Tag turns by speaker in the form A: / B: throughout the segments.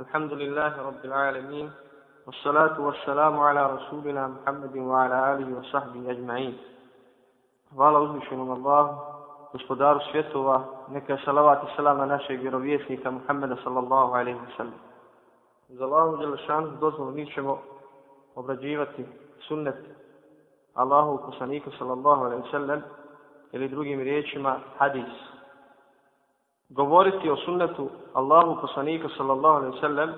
A: الحمد لله رب العالمين والصلاة والسلام على رسولنا محمد وعلى آله وصحبه أجمعين Hvala uzvišenom Allahu, gospodaru svjetova, neka salavat i salam na našeg vjerovjesnika Muhammeda sallallahu alaihi wa sallam. Za Allahu Đelešanu dozvolu mi ćemo obrađivati sunnet Allahu poslaniku sallallahu alaihi wa sallam ili drugim riječima hadis. Govoriti o sunnetu Allahu poslaniku sallallahu alaihi sallam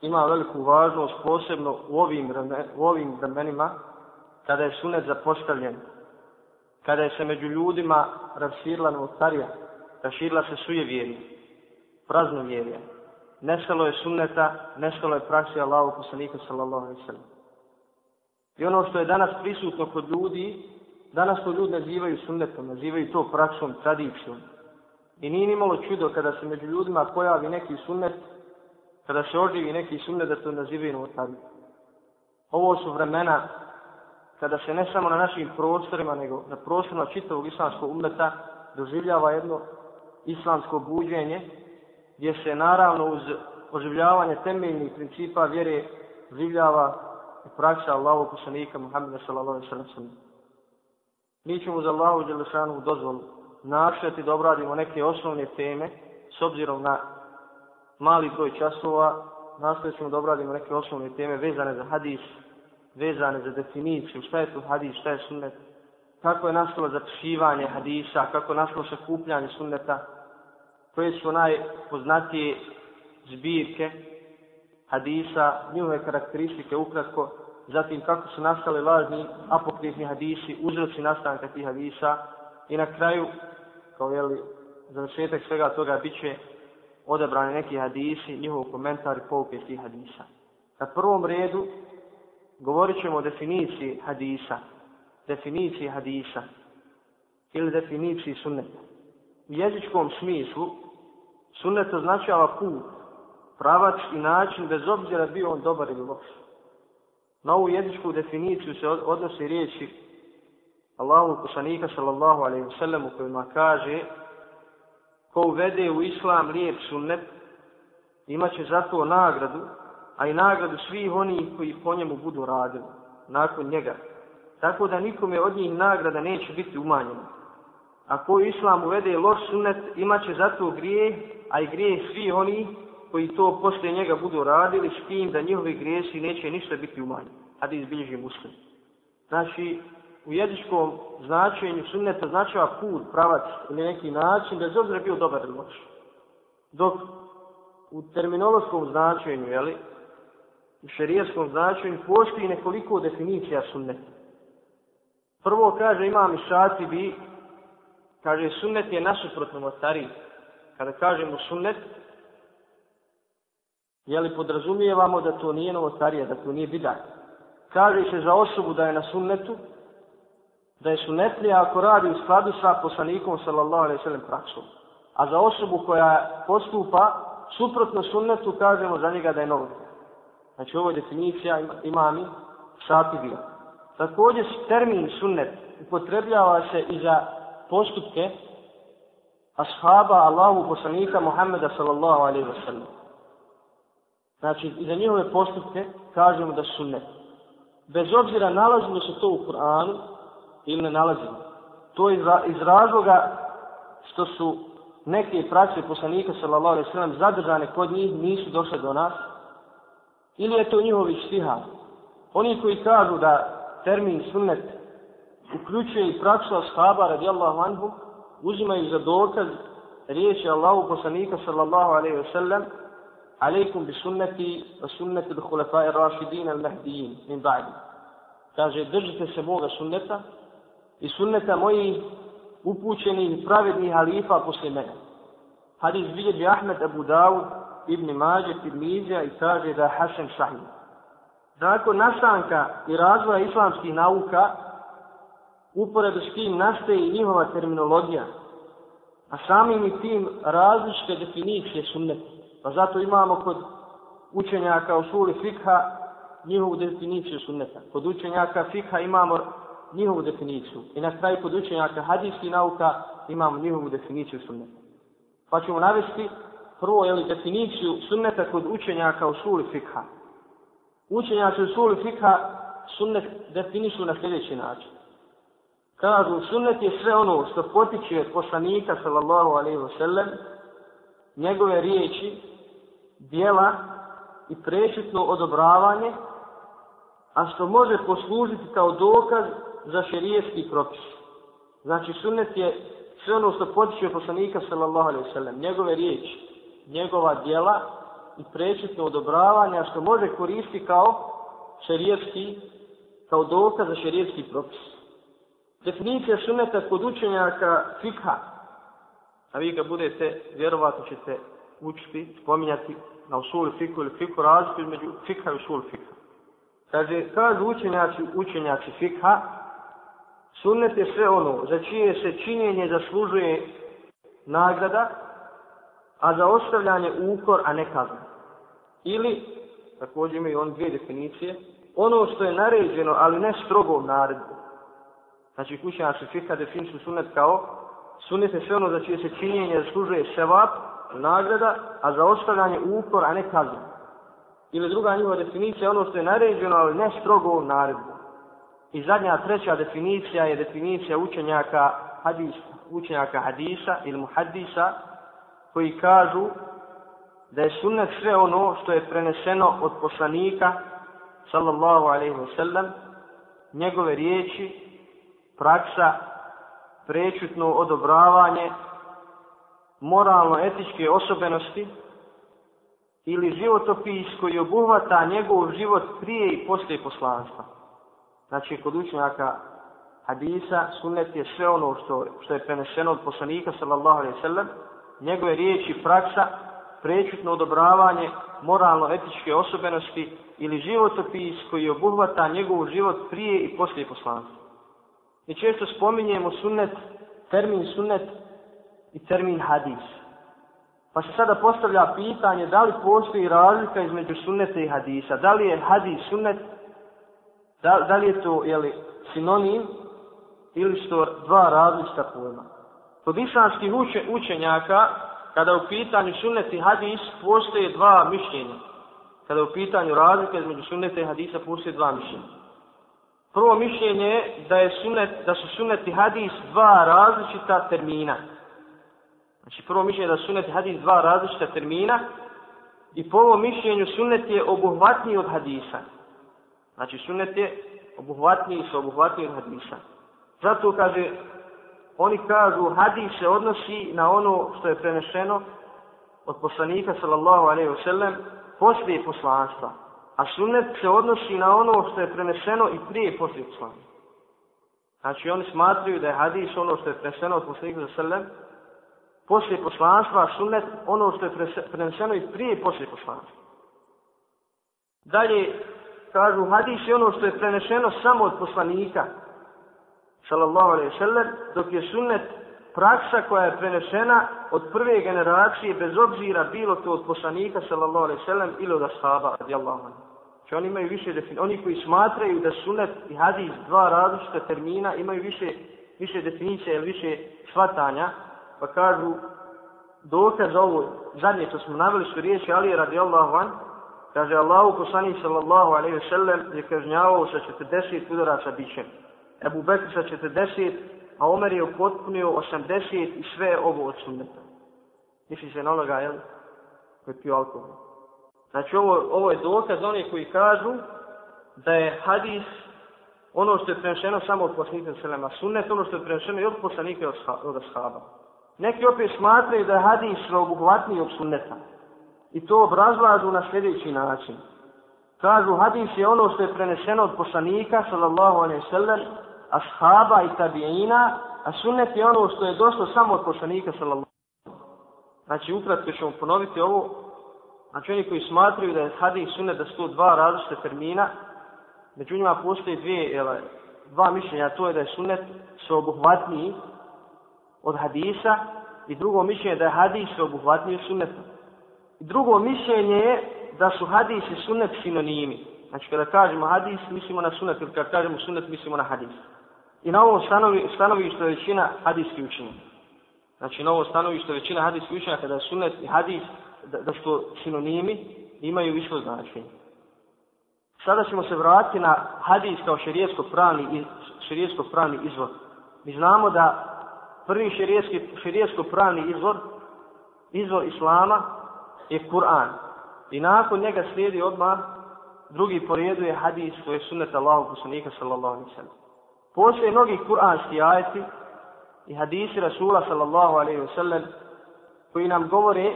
A: ima veliku važnost posebno u ovim, u ovim vremenima kada je sunnet zapostavljen kada je se među ljudima rasirila novotarija, raširila se sujevjerje, praznovjerje, nestalo je sunneta, nestalo je praksi Allahu poslanika sallallahu alaihi sallam. I ono što je danas prisutno kod ljudi, danas to ljudi nazivaju sunnetom, nazivaju to praksom, tradicijom. I nije nimalo čudo kada se među ljudima pojavi neki sunnet, kada se oživi neki sunnet da to nazive novotariju. Ovo su vremena kada se ne samo na našim prostorima, nego na prostorima čitavog islamskog umeta doživljava jedno islamsko buđenje, gdje se naravno uz oživljavanje temeljnih principa vjere življava i praksa Allahu poslanika Muhammeda sallallahu alaihi sallam. Mi ćemo za Allahu Đelešanu dozvolu našljati da obradimo neke osnovne teme s obzirom na mali broj časova, nastojat ćemo da obradimo neke osnovne teme vezane za hadis, vezane za definiciju, šta je to hadis, šta je sunnet, kako je nastalo zapisivanje hadisa, kako je nastalo sakupljanje sunneta, koje su najpoznatije zbirke hadisa, njihove karakteristike ukratko, zatim kako su nastali lažni apokrifni hadisi, uzroci nastanka tih hadisa i na kraju, kao je li završetak svega toga, bit će odabrani neki hadisi, njihov komentar i pouke tih hadisa. Na prvom redu govorit ćemo o definiciji hadisa, definiciji hadisa ili definiciji sunneta. U jezičkom smislu sunnet označava put, pravac i način bez obzira bio on dobar ili loš. Na ovu jezičku definiciju se odnosi riječi Allahu poslanika sallallahu alaihi wa sallam u kojima kaže ko uvede u islam lijep sunnet imaće za to nagradu a i nagradu svih onih koji po njemu budu radili nakon njega. Tako da nikome od njih nagrada neće biti umanjena. A ko islam uvede loš sunet, imaće za to grije, a i grije svi oni koji to posle njega budu radili, s tim da njihovi grijesi neće ništa biti umanjeni. A da muslim. Znači, u jezičkom značenju sunneta značava put, pravac ili neki način, bez obzira bio dobar ili loš. Dok u terminološkom značenju, jeli, u šerijskom značenju postoji nekoliko definicija sunneta. Prvo kaže imam i šati bi, kaže sunnet je nasuprotno motari. Kada kažemo sunnet, je li podrazumijevamo da to nije novotarija, da to nije bidat. Kaže se za osobu da je na sunnetu, da je sunetlija ako radi u skladu sa poslanikom sallallahu alaihi sallam praksom. A za osobu koja postupa suprotno sunnetu, kažemo za njega da je novotarija. Znači ovo je definicija imami šatibija. Također termin sunnet upotrebljava se i za postupke ashaba Allahu poslanika Muhammeda sallallahu alaihi wa sallam. Znači, i za njihove postupke kažemo da su sunnet. Bez obzira nalazimo se to u Kur'anu ili ne nalazimo. To je iz razloga što su neke prakse poslanika sallallahu alejhi ve sellem zadržane kod njih, nisu došle do nas, Ili je to njihov štihar? Oni koji kažu da termin sunnet uključuje i praksu ashaba radijallahu anhu, uzimaju za dokaz riječi Allahu poslanika sallallahu alejhi ve sellem alejkum bi sunnati wa sunneti bi hulafai rašidina al mahdijin min ba'di. Kaže, držite se moga sunneta i sunneta mojih upućenih pravednih halifa posle mene. Hadis bilježi Ahmed Abu Dawud Ibn Mađe, Tirmizija i kaže da je Hasan Sahih. Nakon nastanka i razvoja islamskih nauka, uporedu s tim nastaje i njihova terminologija, a samim i tim različite definicije sunneta. Pa zato imamo kod učenjaka u suli fikha njihovu definiciju sunneta. Kod učenjaka fikha imamo njihovu definiciju. I na kraju kod učenjaka hadijskih nauka imamo njihovu definiciju sunneta. Pa ćemo navesti prvo jeli, definiciju sunneta kod učenjaka u suli fikha. Učenjaci u suli fikha sunnet definišu na sljedeći način. Kažu, sunnet je sve ono što potiče od poslanika, sallallahu alaihi wa sallam, njegove riječi, dijela i prešutno odobravanje, a što može poslužiti kao dokaz za šerijeski propis. Znači, sunnet je sve ono što potiče od poslanika, sallallahu alaihi sallam, njegove riječi, njegova dijela i prečetno odobravanja što može koristiti kao šerijetski, kao dokaz za šerijetski propis. Definicija sunneta kod učenjaka fikha, a vi ga budete, vjerovatno ćete učiti, spominjati na usul fiku ili fiku razliku između fikha i usul fikha. Kaže, kažu učenjaci, učenjaci fikha, sunnet je sve ono za čije se činjenje zaslužuje nagrada, a za ostavljanje ukor, a ne kazna. Ili, također imaju on dvije definicije, ono što je naređeno, ali ne strogo naredbu. Znači, kućenjaci fika definiciju sunnet kao sunnet je sve ono za čije se činjenje zaslužuje sevap, nagrada, a za ostavljanje ukor, a ne kazna. Ili druga njihova definicija ono što je naređeno, ali ne strogo naredbu. I zadnja, treća definicija je definicija učenjaka hadisa, učenjaka hadisa ili muhadisa, koji kažu da je sunnet sve ono što je preneseno od poslanika, sallallahu alaihi wasallam, njegove riječi, praksa, prečutno odobravanje, moralno-etičke osobenosti ili životopis koji obuhvata njegov život prije i poslije poslanstva. Znači, kod učenjaka hadisa, sunnet je sve ono što, što je preneseno od poslanika, sallallahu alaihi sallam, njegove riječi, praksa, prečutno odobravanje, moralno-etičke osobenosti ili životopis koji obuhvata njegov život prije i poslije poslanstva. Mi često spominjemo sunnet, termin sunnet i termin hadis. Pa se sada postavlja pitanje da li postoji razlika između sunneta i hadisa. Da li je hadis sunnet, da, da li je to jeli, sinonim ili što dva različita pojma. Kod islamskih uče, učenjaka, kada u pitanju sunnet i hadis, postoje dva mišljenja. Kada u pitanju razlike između sunneta i hadisa, postoje dva mišljenja. Prvo mišljenje je da, je sunnet, da su sunnet i hadis dva različita termina. Znači prvo mišljenje je da su sunnet i hadis dva različita termina i po ovom mišljenju sunnet je obuhvatniji od hadisa. Znači sunnet je obuhvatniji i su obuhvatniji od hadisa. Zato kaže, oni kažu hadis se odnosi na ono što je prenešeno od poslanika sallallahu alaihi wasallam poslije poslanstva. A sunnet se odnosi na ono što je preneseno i prije i poslije poslanstva. Znači oni smatraju da je hadis ono što je preneseno od poslanika sallallahu alaihi wasallam poslije poslanstva, a sunnet ono što je preneseno i prije i poslije poslanstva. Dalje, kažu, hadis je ono što je preneseno samo od poslanika, sallallahu alaihi sallam, dok je sunnet praksa koja je prenesena od prve generacije, bez obzira bilo to od poslanika, sallallahu alaihi sallam, ili od ashaba, radijallahu anhu. Znači oni imaju više definicije. Oni koji smatraju da sunet i hadis dva različita termina imaju više, više definicija ili više shvatanja. Pa kažu dokaz ovo zadnje što smo naveli su riječi Ali radijallahu anhu, Kaže Allahu poslanik sallallahu alaihi wa sallam je kažnjavao sa 40 udara sa bićem. Ebu Bekr sa 40, a Omer je upotpunio 80 i sve ovo od sunneta. Misli se na onoga, jel? Koji pio alkohol. Znači ovo, ovo je dokaz onih koji kažu da je hadis ono što je prenešeno samo od poslanika Selema, sunnet ono što je prenešeno i od poslanika od ashaba. Neki opet smatraju da je hadis sveobuhvatniji od sunneta. I to obrazlažu na sljedeći način. Kažu hadis je ono što je prenešeno od poslanika sallallahu alaihi sallam, ashaba i tabiina, a sunnet je ono što je došlo samo od poslanika sallallahu alaihi Znači ukratko ćemo ponoviti ovo, Znači oni koji smatruju da je hadis sunnet, da su to dva različite termina, među njima postoje dvije, jel, dva mišljenja, to je da je sunnet sveobuhvatniji od hadisa i drugo mišljenje da je hadis sveobuhvatniji od sunneta. Drugo mišljenje je da su hadis i sunet sinonimi. Znači kada kažemo hadis, mislimo na sunet, ili kada kažemo sunet, mislimo na hadis. I na ovom stanovi, stanovištu je većina hadijskih učenja. Znači na ovom stanovištu je većina hadijskih učenja, kada je sunet i hadis da, da što sinonimi imaju isto značenje. Sada ćemo se vratiti na hadis kao šerijetsko pravni, šerijetsko pravni izvor. Mi znamo da prvi šerijetsko pravni izvor, izvor Islama je Kur'an. I nakon njega slijedi odmah drugi po redu je hadis koji je sunnet Allahu poslanika sallallahu alaihi sallam. Postoje mnogi kur'anski ajeti i hadisi Rasula sallallahu alaihi sallam koji nam govore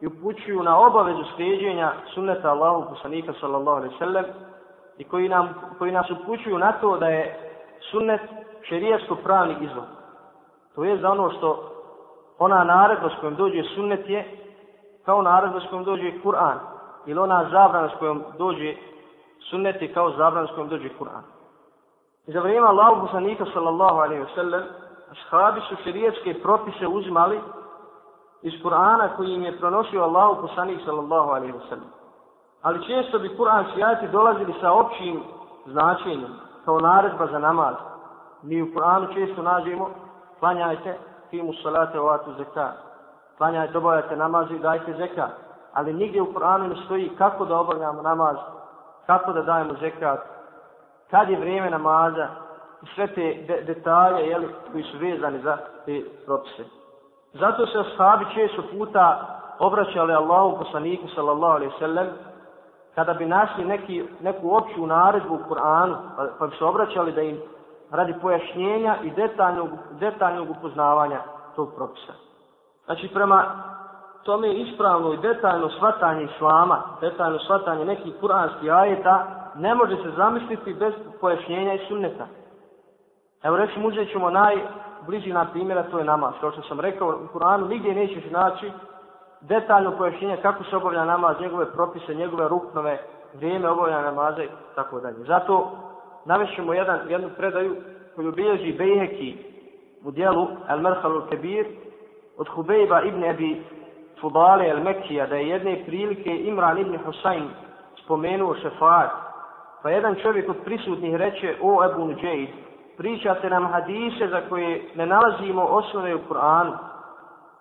A: i upućuju na obavezu slijedženja sunneta Allahu poslanika sallallahu alaihi sallam i koji, nam, koji nas upućuju na to da je sunnet šerijasko pravni izvor. To je za ono što ona naredba s kojom dođe sunnet je kao naredba s kojom dođe Kur'an ili ona zabrana s kojom dođe sunneti kao zabrana s kojom dođe Kur'an. I za vrijeme Allahu poslanika sallallahu alaihi wa sallam ashabi su šerijetske propise uzimali iz Kur'ana koji im je pronosio Allahu poslanik sallallahu alaihi wa sallam. Ali često bi Kur'an ajati dolazili sa općim značenjem kao naredba za namaz. Mi u Kur'anu često nađemo klanjajte timu salate ovatu zekat. Klanjajte, obavljajte namaz i dajte zekat. Ali nigdje u Kur'anu ne stoji kako da obavljamo namaz, kako da dajemo zekat, kad je vrijeme namaza i sve te de detalje jeli, koji su vezani za te propise. Zato se ashabi često puta obraćali Allahu poslaniku sallallahu alaihi sallam kada bi našli neki, neku opću naredbu u Kur'anu pa, pa bi se obraćali da im radi pojašnjenja i detaljnog, detaljnog upoznavanja tog propisa. Znači prema tome ispravno i detaljno shvatanje islama, detaljno shvatanje nekih kuranskih ajeta, ne može se zamisliti bez pojašnjenja i sunneta. Evo recimo uzet ćemo najbliži na primjera, to je namaz. Kao što sam rekao, u Kur'anu nigdje nećeš naći detaljno pojašnjenje kako se obavlja namaz, njegove propise, njegove ruknove, vrijeme obavljanja namaza i tako dalje. Zato navešemo jedan, jednu predaju koju bilježi Bejheki u dijelu El Merhalul Kebir od Hubejba ibn Abi Fudale El Mekija da je jedne prilike Imran ibn Husayn spomenuo šefaat. Pa jedan čovjek od prisutnih reče, o Ebu Nuđeid, pričate nam hadise za koje ne nalazimo osnove u Kur'anu.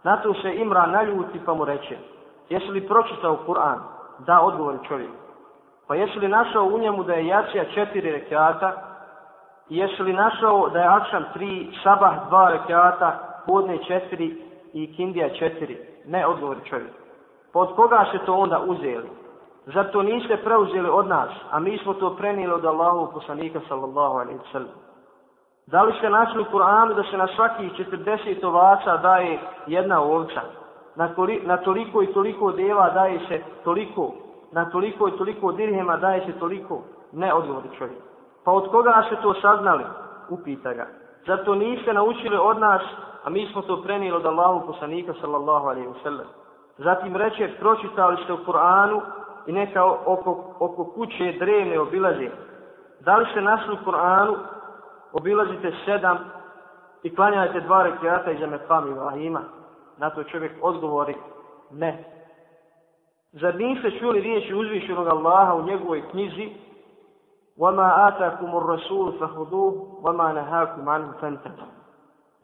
A: Na to se Imran naljuti pa mu reče, jesi li pročitao Kur'an? Da, odgovori čovjek. Pa jesi li našao u njemu da je jacija četiri rekiata? I jesi li našao da je akšam tri, sabah dva rekiata, podne četiri i kindija četiri? Ne, odgovor čovjek. Pa od koga ste to onda uzeli? Zar to niste preuzeli od nas, a mi smo to prenijeli od Allahu poslanika sallallahu alaihi wa sallam. Da li ste našli u Kur'anu da se na svakih 40 ovaca daje jedna ovca? Na, koli, na toliko i toliko deva daje se toliko? Na toliko i toliko dirhema daje se toliko? Ne odgovori čovjek. Pa od koga ste to saznali? Upita ga. Zato niste naučili od nas, a mi smo to prenijeli od Allahu poslanika sallallahu alaihi wa sallam. Zatim reče, pročitali ste u Kur'anu i neka oko, oko kuće drevne obilaze. Da li ste našli u Kur'anu, obilazite sedam i klanjajte dva rekiata iza Mekam Ibrahima? Na to čovjek odgovori, ne. Zar niste čuli riječi uzvišenog Allaha u njegovoj knjizi وَمَا آتَاكُمُ الرَّسُولُ فَهُدُوهُ وَمَا نَهَاكُمْ عَنْهُ فَنْتَتُ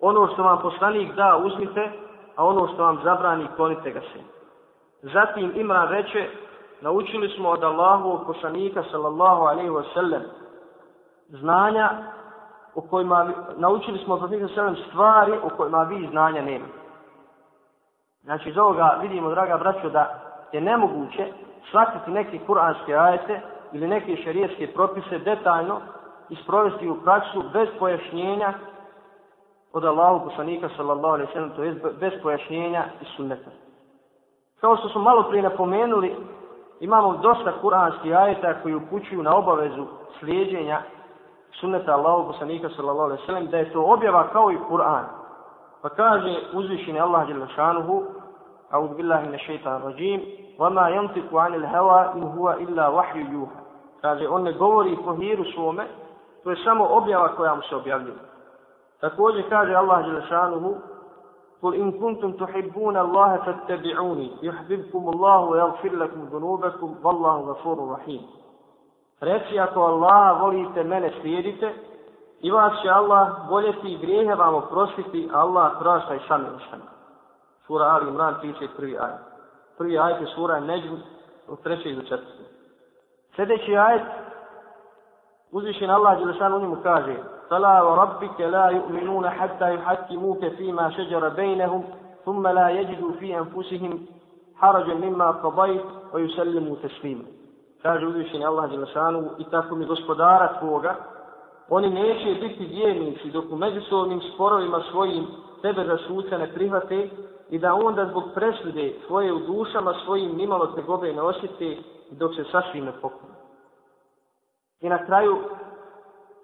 A: Ono što vam poslanik da, uzmite, a ono što vam zabrani, klonite ga se. Zatim Imran reče, naučili smo od Allahovog poslanika sallallahu alaihi wa sallam znanja u kojima naučili smo od poslanika sallam stvari u kojima vi znanja nema. Znači iz ovoga vidimo, draga braćo, da je nemoguće shvatiti neke kuranske ajete ili neke šarijetske propise detaljno isprovesti u praksu bez pojašnjenja od Allahu poslanika sallallahu alaihi ve sallam, to je bez pojašnjenja i sunneta. Kao što smo malo prije napomenuli, imamo dosta kuranskih ajeta koji upućuju na obavezu slijedjenja sunneta Allahu poslanika sallallahu alejhi ve sellem da je to objava kao i Kur'an. Pa kaže uzvišeni Allah dželle šanuhu: "A'udhu billahi minash shaitanir rajim, wa ma yantiqu 'anil hawa in huwa illa wahyu yuha." Kaže on ne govori po hiru svome, to je samo objava koja mu se objavljuje. Također kaže Allah dželle šanuhu: قل إن كنتم تحبون الله فاتبعوني يحببكم الله ويغفر لكم ذنوبكم والله غفور رحيم Reci ako Allah volite mene slijedite i vas će Allah voljeti i grijehe vam oprostiti Allah prašta i sami ošan. Sura Ali Imran 31. aj. Prvi ajet je sura Neđm od trećeg do četvrtog. Sljedeći ajet uzvišen Allah Đelešanu njemu kaže فلا وربك لا يؤمنون حتى يحكموك فيما شجر بينهم ثم لا يجدوا في أنفسهم حرجا مما قضيت ويسلموا تسليما kaže uzvišeni Allah Đelešanu i tako mi gospodara tvoga oni neće biti vjernici dok u međusobnim sporovima svojim tebe za suca ne prihvate i da onda zbog presude svoje u dušama svojim nimalo tegobe ne osjete dok se sasvim ne pokune. I na kraju,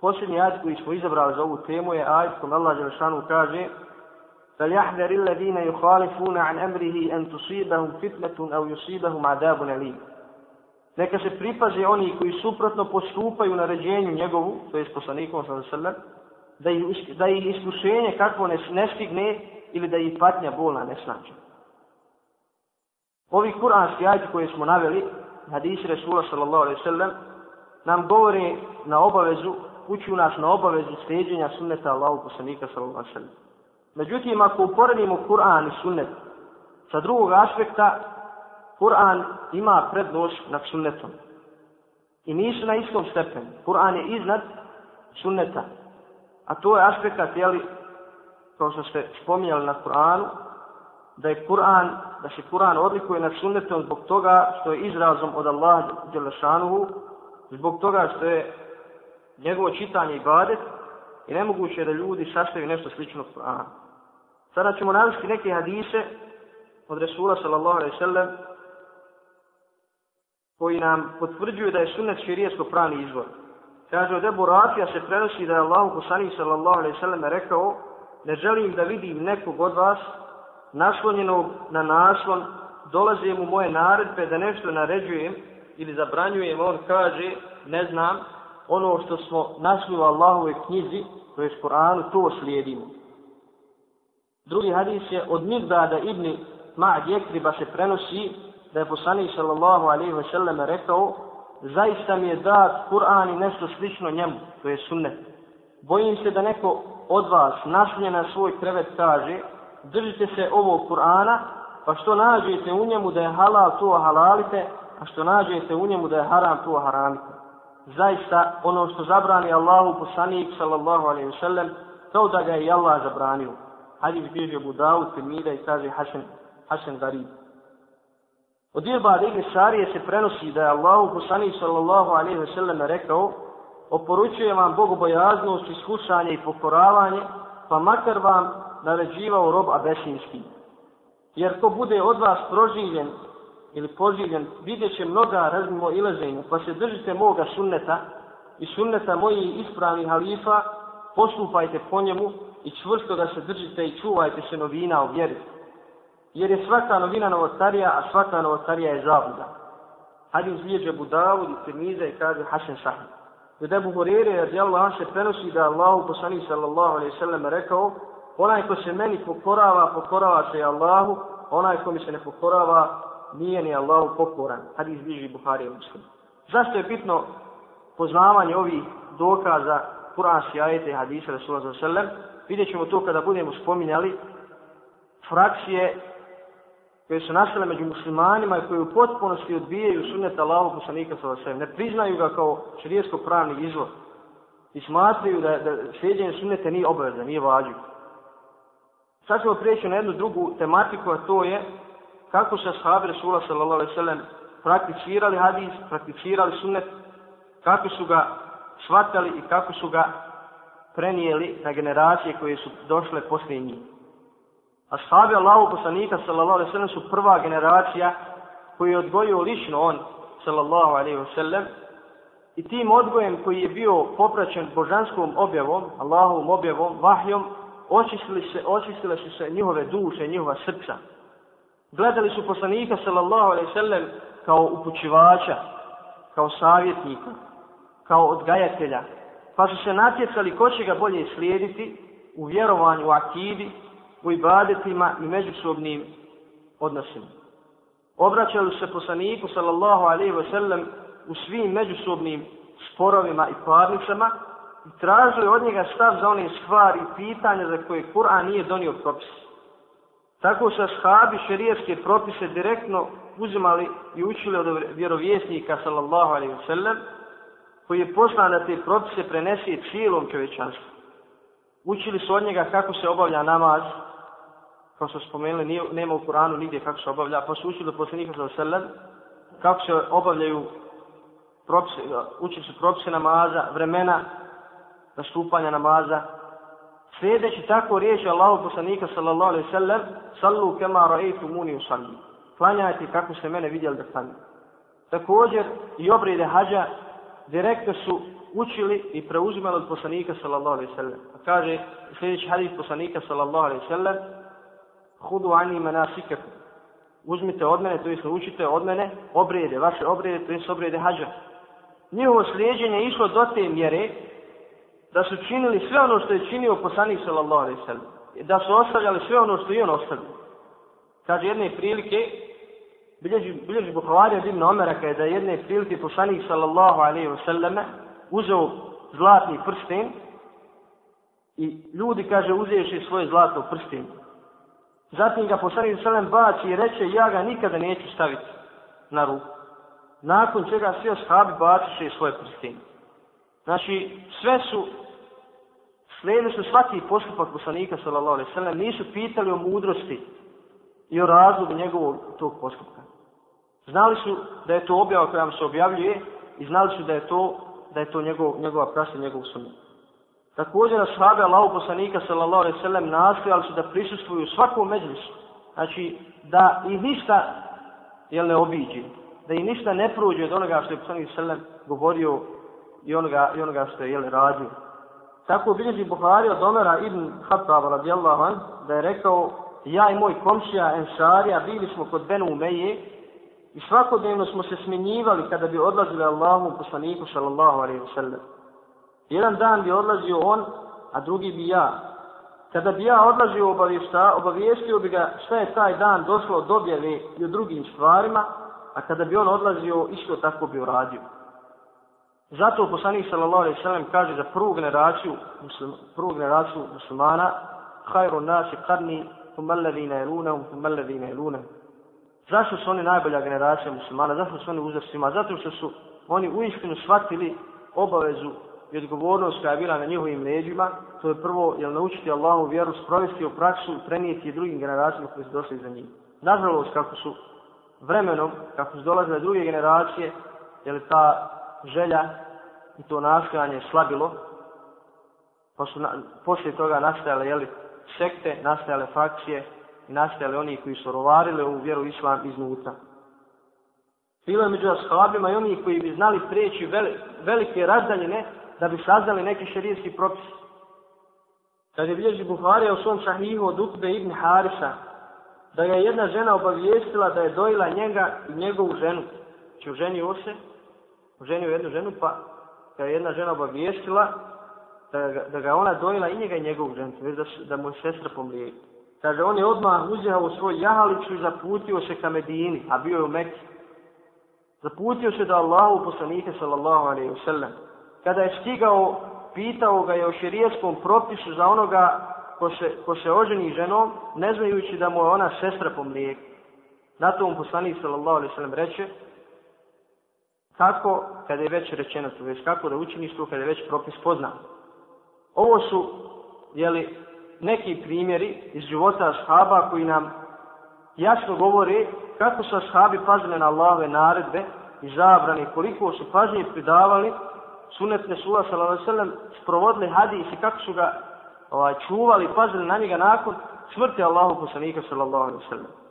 A: posljednji ajd koji smo izabrali za ovu temu je ajd kom Allah Đelešanu kaže فَلْيَحْذَرِ الَّذِينَ يُخَالِفُونَ عَنْ أَمْرِهِ أَنْ تُصِيبَهُمْ فِتْنَةٌ أَوْ يُصِيبَهُمْ عَذَابٌ أَلِيمٌ Neka se pripaze oni koji suprotno postupaju na ređenju njegovu, to je poslanikom sallam, da ih, da ih iskušenje kakvo ne, ne stigne ili da ih patnja bolna ne snađe. Ovi kuranski ajti koje smo naveli, hadisi Resula sallallahu alaihi sallam, nam govore na obavezu, uči nas na obavezu sljeđenja sunneta Allahu poslanika sallallahu alaihi sallam. Međutim, ako uporedimo Kur'an i sunnet sa drugog aspekta, Kur'an ima prednost nad sunnetom. I nisu na istom stepenu. Kur'an je iznad sunneta. A to je aspekt, jeli, kao što ste spominjali na Kur'anu, da je Kur'an, da se Kur'an odlikuje nad sunnetom zbog toga što je izrazom od Allaha Đelešanuhu, zbog toga što je njegovo čitanje i badet i nemoguće da ljudi sastavi nešto slično Kur'anu. Sada ćemo navesti neke hadise od Resula sallallahu alaihi sallam koji nam potvrđuju da je sunnet širijesko pravni izvor. Kaže od Ebu Rafija se prenosi da je Allah poslanih sallallahu alaihi sallam rekao ne želim da vidim nekog od vas naslonjenog na naslon dolaze mu moje naredbe da nešto naređujem ili zabranjujem, on kaže, ne znam, ono što smo našli u Allahove knjizi, to je Koranu, to slijedimo. Drugi hadis je od Mirdada ibn Ma'ad Jekriba se prenosi da je poslanik sallallahu alaihi ve sellem rekao zaista mi je dat Kur'an i nešto slično njemu, to je sunnet. Bojim se da neko od vas naslije na svoj krevet kaže držite se ovog Kur'ana pa što nađete u njemu da je halal to halalite a što nađete u njemu da je haram to haram. Zaista ono što zabrani Allahu poslanik sallallahu alaihi wa sallam kao da ga je Allah zabranio hadis bilježi Abu Dawud, Tirmida i kaže Hasan, Hasan Garib. Od Irba Ibn Sarije se prenosi da je Allahu poslanik sallallahu alaihi ve sellem rekao oporučuje vam bogobojaznost, iskušanje i pokoravanje, pa makar vam naređivao rob abesinski. Jer ko bude od vas proživljen ili poživljen, vidjet će mnoga razmimo ilaženja, pa se držite moga sunneta i sunneta mojih ispravnih halifa, postupajte po njemu i čvrsto da se držite i čuvajte se novina u vjeri. Jer je svaka novina novotarija, a svaka novotarija je zabuda. Hadi uzlijeđe Budavud i Tirmiza i kaže Hasan Sahih. Od Ebu Horeire, radi Allah, se prenosi da Allahu poslani sallallahu alaihi sallam rekao onaj ko se meni pokorava, pokorava se Allahu, onaj ko mi se ne pokorava, nije ni Allahu pokoran. Hadis bliži Buhari i Muslim. Zašto je bitno poznavanje ovih dokaza Kur'anski ajete i hadisa Rasulullah sallallahu alaihi sallam? vidjet ćemo to kada budemo spominjali frakcije koje su nastale među muslimanima i koje u potpunosti odbijaju sunnet Allahog poslanika sa vasem. Ne priznaju ga kao širijesko pravni izvor i smatraju da, da sljeđenje sunnete nije obavezno, nije vađu. Sad ćemo prijeći na jednu drugu tematiku, a to je kako se ashabi Resula sallallahu alaihi sallam prakticirali hadis, prakticirali sunnet, kako su ga shvatali i kako su ga prenijeli na generacije koje su došle poslije njih. Ashabi Allahu poslanika sallallahu alejhi ve sellem su prva generacija koji je odgojio lično on sallallahu alejhi ve sellem i tim odgojem koji je bio popraćen božanskom objavom, Allahovom objavom, vahjom, očistile se, očistile su se njihove duše, njihova srca. Gledali su poslanika sallallahu alejhi ve sellem kao upućivača, kao savjetnika, kao odgajatelja, pa su se natjecali ko će ga bolje slijediti u vjerovanju, u akidi, u ibadetima i međusobnim odnosima. Obraćali se poslaniku sallallahu alaihi wa sallam u svim međusobnim sporovima i parnicama i tražili od njega stav za one stvari i pitanja za koje Kur'an nije donio propis. Tako su ashabi šerijetske propise direktno uzimali i učili od vjerovjesnika sallallahu alaihi wa sallam koji je poslan da te propise prenesi cijelom čovečanstvu. Učili su od njega kako se obavlja namaz, kao što spomenuli, nije, nema u Kuranu nigdje kako se obavlja, pa su učili od poslanika sallallahu alaihi wa sallam kako se obavljaju propise, učili su propise namaza, vremena nastupanja namaza, Sljedeći tako riječi Allahu poslanika sallallahu alaihi sallam, sallu kema ra'aytu muni usalli. Klanjajte kako ste mene vidjeli da klanjam. Također i obrede hađa direktno su učili i preuzimali od poslanika sallallahu alaihi sallam. A kaže sljedeći hadis poslanika sallallahu alaihi sallam, hudu ani manasikakum. Uzmite od mene, to jest učite od mene obrede, vaše obrede, to jest obrede hađa. Njihovo slijedženje išlo do te mjere da su činili sve ono što je činio poslanik sallallahu alejhi ve sellem da su ostavljali sve ono što je on ostavio. Kaže jedne prilike bilježi bilježi Buhari od Ibn Omera kaže da jedne prilike poslanik sallallahu alejhi ve sellem uzeo zlatni prsten i ljudi kaže uzeše svoje zlato prsten. Zatim ga poslanik sallallahu baci i reče ja ga nikada neću staviti na ruku. Nakon čega svi ashabi baciše svoje prstene. Znači, sve su, slijedili su svaki postupak poslanika, sallallahu alaihi sallam, nisu pitali o mudrosti i o razlogu njegovog tog postupka. Znali su da je to objava koja vam se objavljuje i znali su da je to, da je to njegov, njegova prasa, njegov sunnet. Također, ashabi Allahu poslanika, sallallahu alaihi sallam, nastojali su da prisustuju u svakom međlisu. Znači, da i ništa jel ne obiđe, da i ništa ne prođe od onoga što je poslanik sallam govorio i onoga, i onoga što je jel, radio. Tako bilježi Buhari od Omera ibn Khattab radijallahu an, da je rekao, ja i moj komšija Ensarija bili smo kod Benu Umeje i svakodnevno smo se smjenjivali kada bi odlazili Allahu poslaniku sallallahu alaihi wa sallam. Jedan dan bi odlazio on, a drugi bi ja. Kada bi ja odlazio obavješta, obavještio bi ga šta je taj dan došlo od objave i o drugim stvarima, a kada bi on odlazio, isto tako bi uradio. Zato poslanik sallallahu alejhi ve sellem kaže za prvu generaciju muslim, prvu generaciju muslimana khairu nasi qarni thumma alladhina yalunhum thumma alladhina yalunhum. Zašto su oni najbolja generacija muslimana? Zašto su oni uzrastima? Zato što su oni uistinu shvatili obavezu i odgovornost koja je bila na njihovim leđima. To je prvo, jel naučiti Allahu vjeru, sprovesti u praksu i prenijeti drugim generacijama koji su došli za njih. Nažalost, kako su vremenom, kako su dolazile druge generacije, je ta želja i to nastojanje slabilo, pa su na, poslije toga nastajale jeli, sekte, nastajale frakcije i nastajale oni koji su rovarili ovu vjeru islam iznutra. Bilo je među ashabima i oni koji bi znali prijeći veli, velike razdaljine da bi saznali neki šerijski propis. Kad je bilježi Buharija u svom sahihu od Utbe ibn Harisa, da je jedna žena obavijestila da je dojila njega i njegovu ženu. Či ženio se, ženio jednu ženu, pa ga je jedna žena obavijestila da, ga, da ga ona dojela i njega i njegovu ženu, već da, da mu je sestra pomlijeti. Kaže, on je odmah uzeo u svoj jahalicu i zaputio se ka Medini, a bio je u Mekiji. Zaputio se da Allahu poslanike, sallallahu alaihi wasallam. Kada je stigao, pitao ga je o širijetskom propisu za onoga ko se, ko se oženi ženom, ne znajući da mu je ona sestra po mlijeku. Na to mu poslanik, sallallahu alaihi wasallam, reče, kako kada je već rečeno to, već kako da učiniš to kada je već propis poznan. Ovo su, jeli, neki primjeri iz života ashaba koji nam jasno govore kako su ashabi pazili na Allahove naredbe i zabrane, koliko su pažnje pridavali sunet Nesula s.a.v. sprovodili hadis i kako su ga ovaj, čuvali, pazili na njega nakon smrti Allahu poslanika sallallahu alaihi sallam.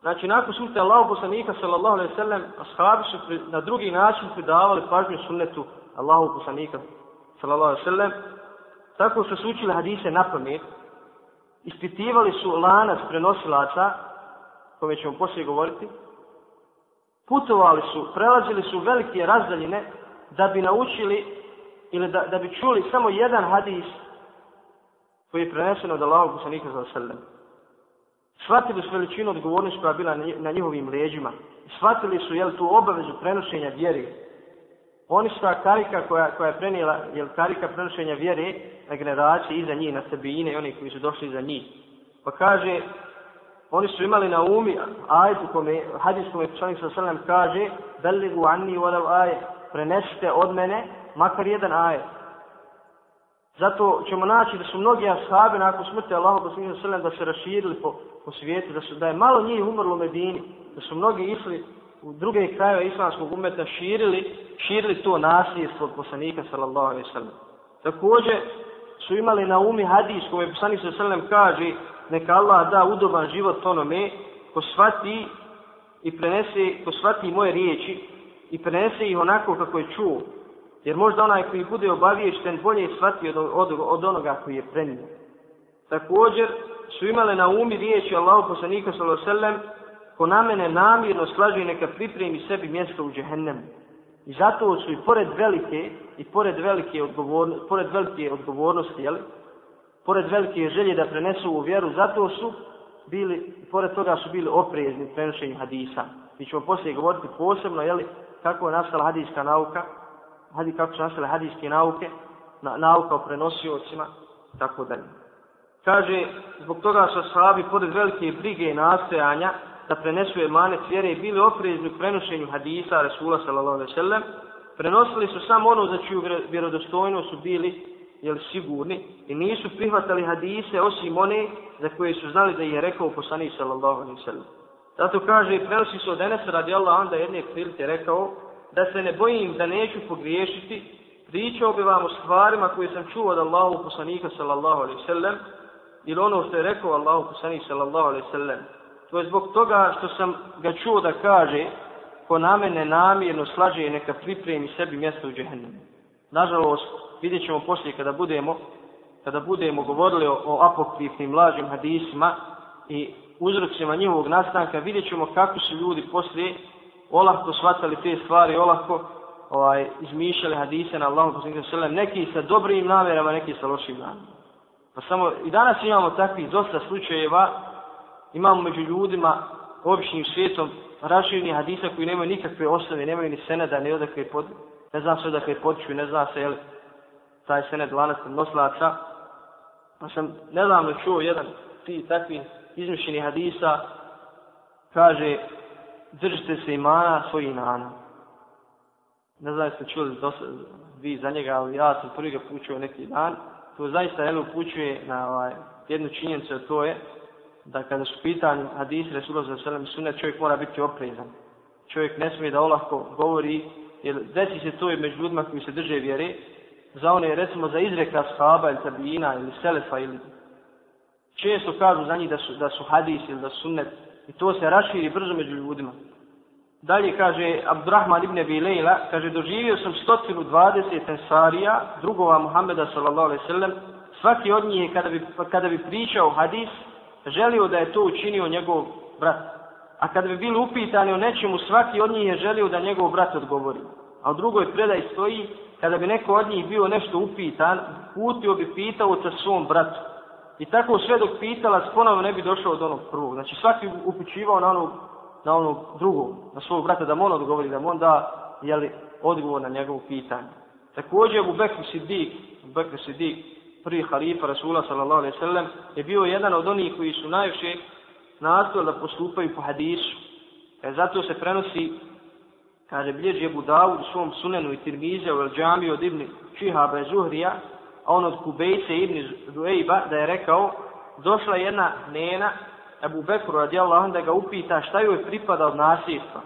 A: Znači, nakon smrti Allahu poslanika, sallallahu alaihi sallam, ashabi su pri, na drugi način pridavali pažnju sunnetu Allahu poslanika, sallallahu alaihi sallam, tako su učili hadise na pamet, ispitivali su lanac prenosilaca, kome ćemo poslije govoriti, putovali su, prelazili su velike razdaljine da bi naučili ili da, da bi čuli samo jedan hadis koji je prenesen od Allahu poslanika, sallallahu alaihi sallam shvatili su veličinu odgovornosti koja je bila na njihovim leđima. Shvatili su jel, tu obavezu prenošenja vjere. Oni su ta karika koja, koja je prenijela, jel, karika prenošenja vjere na generacije iza njih, na sebine i oni koji su došli iza njih. Pa kaže, oni su imali na umi ajet u kome, hadis kome poslanik sa sallam kaže Beligu anni walau ajet, prenesite od mene makar jedan ajet. Zato ćemo naći da su mnogi ashabi nakon smrti Allaha poslanika sa sallam da se raširili po, po svijetu, da, su, da je malo njih umrlo u Medini, da su mnogi išli u druge krajeve islamskog umeta širili, širili to nasljedstvo od poslanika sallallahu alaihi sallam. Također su imali na umi hadis kome poslanik sallallahu alaihi sallam kaže neka Allah da udoban život onome ko shvati i prenese, ko shvati moje riječi i prenese ih onako kako je čuo. Jer možda onaj koji bude obaviješten bolje shvati od, od, od onoga koji je prenio. Također su imale na umi riječi Allahu poslanika sallallahu alejhi ve sellem ko na mene namirno slaže neka pripremi sebi mjesto u džehennemu. I zato su i pored velike i pored velike odgovornosti, pored velike odgovornosti, jeli, pored velike želje da prenesu u vjeru, zato su bili, pored toga su bili oprezni prenošenju hadisa. Mi ćemo poslije govoriti posebno, jeli, kako je nastala hadijska nauka, hadis kako su nastale hadijske nauke, na, nauka o prenosiocima, tako dalje. Kaže, zbog toga su sahabi, pored velike brige i nastojanja, da prenesu emanet vjere i bili oprezni u prenošenju hadisa Resula sallallahu alaihi sallam, prenosili su samo ono za čiju vjerodostojnost su bili jel, sigurni i nisu prihvatali hadise osim one za koje su znali da je rekao poslanik sallallahu alaihi sallam. Zato kaže prenosi se od Enesa radi Allah onda jedne prilike rekao da se ne bojim da neću pogriješiti, pričao bi vam o stvarima koje sam čuo od Allahu poslanika sallallahu alaihi sallam ili ono što je rekao Allahu poslanik sallallahu alaihi sallam. To je zbog toga što sam ga čuo da kaže ko na mene namjerno slađe neka pripremi sebi mjesto u džehennemu. Nažalost, vidjet ćemo poslije kada budemo, kada budemo govorili o, o apokrifnim lažim hadisima i uzrocima njihovog nastanka, vidjet ćemo kako su ljudi poslije olahko shvatali te stvari, olahko ovaj, izmišljali hadise na Allahom poslanika sallam, neki sa dobrim namjerama, neki sa lošim namjerama. Pa samo i danas imamo takvih dosta slučajeva, imamo među ljudima, običnim svijetom, rašivnih hadisa koji nemaju nikakve osnove, nemaju ni seneda, ni odakle pod, ne zna se odakle počuju, ne zna se, jel, taj sened lanac noslaca. Pa sam nedavno čuo jedan ti takvi izmišljeni hadisa, kaže, držite se imana svojih nana. Ne znam jeste čuli dosta, vi za njega, ali ja sam prvi ga pučio neki dan. To zaista jedno upućuje na ovaj, jednu činjenicu, a to je da kada su pitanje hadisi Resulullah za sallam sunet, čovjek mora biti oprezan. Čovjek ne smije da olahko govori, jer desi se to i među ljudima koji se drže vjere, za one, recimo, za izreka shaba ili tabijina ili selefa ili često kažu za njih da su, da su hadis ili da su sunnet i to se raširi brzo među ljudima. Dalje kaže Abdurrahman ibn Abi Leila, kaže doživio sam 120 ensarija, drugova Muhammeda sallallahu alejhi ve sellem, svaki od njih kada bi kada bi pričao hadis, želio da je to učinio njegov brat. A kada bi bili upitani o nečemu, svaki od njih je želio da njegov brat odgovori. A u drugoj predaj stoji, kada bi neko od njih bio nešto upitan, putio bi pitao sa svom bratu. I tako sve dok pitala, ponovno ne bi došao od onog prvog. Znači svaki upućivao na onog, na onog drugog, na svog brata, da mu on odgovori, da mu on da jeli, odgovor na njegovu pitanje. Također u Bekru Siddiq, u Bekru Siddiq, prvi halifa Rasula sallallahu alaihi sallam, je bio jedan od onih koji su najviše nastojali da postupaju po hadisu. E, zato se prenosi kaže bilježi Ebu Dawud u svom sunenu i tirmize u El od Ibni Čihaba i Zuhrija, a on od Kubejce ibn Zuejba da je rekao, došla jedna nena, Ebu Bekru radijallahu anhu da ga upita šta joj pripada od nasljedstva.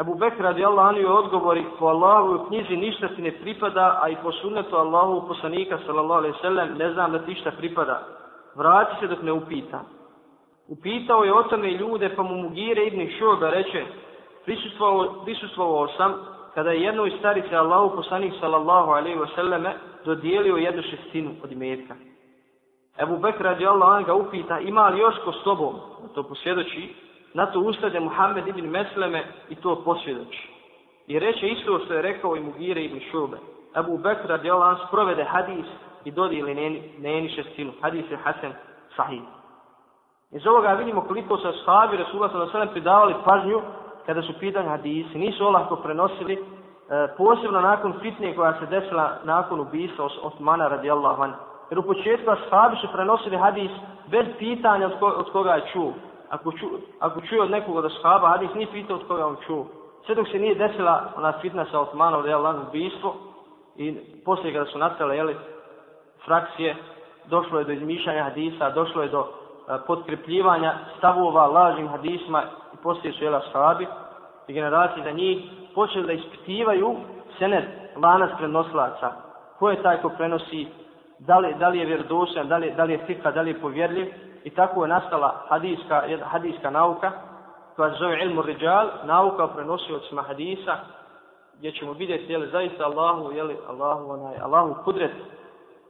A: Ebu Bekru radijallahu anhu joj odgovori, po Allahu u knjizi ništa ti ne pripada, a i po sunnetu Allahu poslanika sallallahu alaihi sallam ne znam da ti šta pripada. Vrati se dok ne upita. Upitao je o tome ljude, pa mu Mugire ibn Šoba reče, prisustvovao, prisustvovao sam kada je jednoj starice Allahu poslanik sallallahu alaihi wa sallame dodijelio jednu šestinu od imetka. Ebu Bekr radi Allah ga upita ima li još ko s tobom, to posvjedoči, na to ustade Muhammed ibn Mesleme i to posvjedoči. I reče isto što je rekao i Mugire ibn Šube. Ebu Bekr radi Allah sprovede hadis i dodijeli neni, neni šestinu. Hadis je Hasan sahih. Iz ovoga vidimo koliko se sahabi Rasulullah sallallahu alejhi ve sellem pridavali pažnju kada su pitanje hadisi, nisu olahko prenosili, E, posebno nakon fitne koja se desila nakon ubisa Osmana radijallahu anhu. Jer u početku ashabi su prenosili hadis bez pitanja od, ko, od koga je čuo. ako, ču, ako čuje od nekog od ashaba, hadis nije pitao od koga on čuo. Sve dok se nije desila ona fitna sa Osmanom, radijallahu anhu ubijstvo, i poslije kada su nastale, jeli, frakcije, došlo je do izmišljanja hadisa, došlo je do a, potkrepljivanja stavova lažnim hadisma i poslije su jela sahabi i generacije za njih počeli da ispitivaju sened, lanac prenoslaca. Ko je taj ko prenosi, da li, da li je vjerodosan, da li, da li je fika, da li je povjerljiv i tako je nastala hadijska, hadijska nauka koja se zove ilmu riđal, nauka o prenosiocima hadisa gdje ćemo vidjeti je li zaista Allahu, je li Allahu, onaj, Allahu kudret,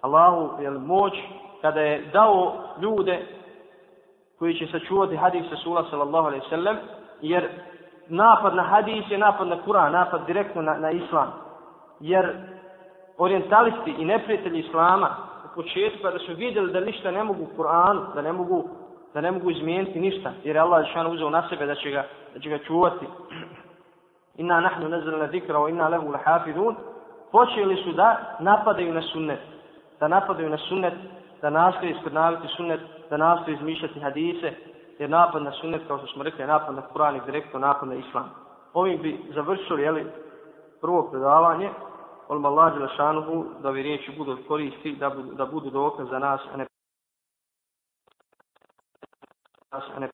A: Allahu je moć kada je dao ljude koji će sačuvati hadis Rasula sallallahu alaihi sallam jer napad na hadis je napad na Kur'an, napad direktno na, na Islam. Jer orientalisti i neprijatelji Islama u početku da su vidjeli da ništa ne mogu Kur'an, da ne mogu da ne mogu izmijeniti ništa, jer je Allah šan uzeo na sebe da će ga, da će ga čuvati. Inna nahnu nazalna zikra wa inna lehu lahafidun. Počeli su da napadaju na sunnet. Da napadaju na sunnet, da nastoje iskrnaviti sunnet, da nastoje izmišljati hadise, jer napad na sunnet, kao što smo rekli, napad na Kur'an i direktno napad na Islam. Ovim bi završili, jeli, prvo predavanje, Olma Allah Đelešanuhu, da ovi riječi budu koristi, da budu, da budu dokaz za nas, a ne, a ne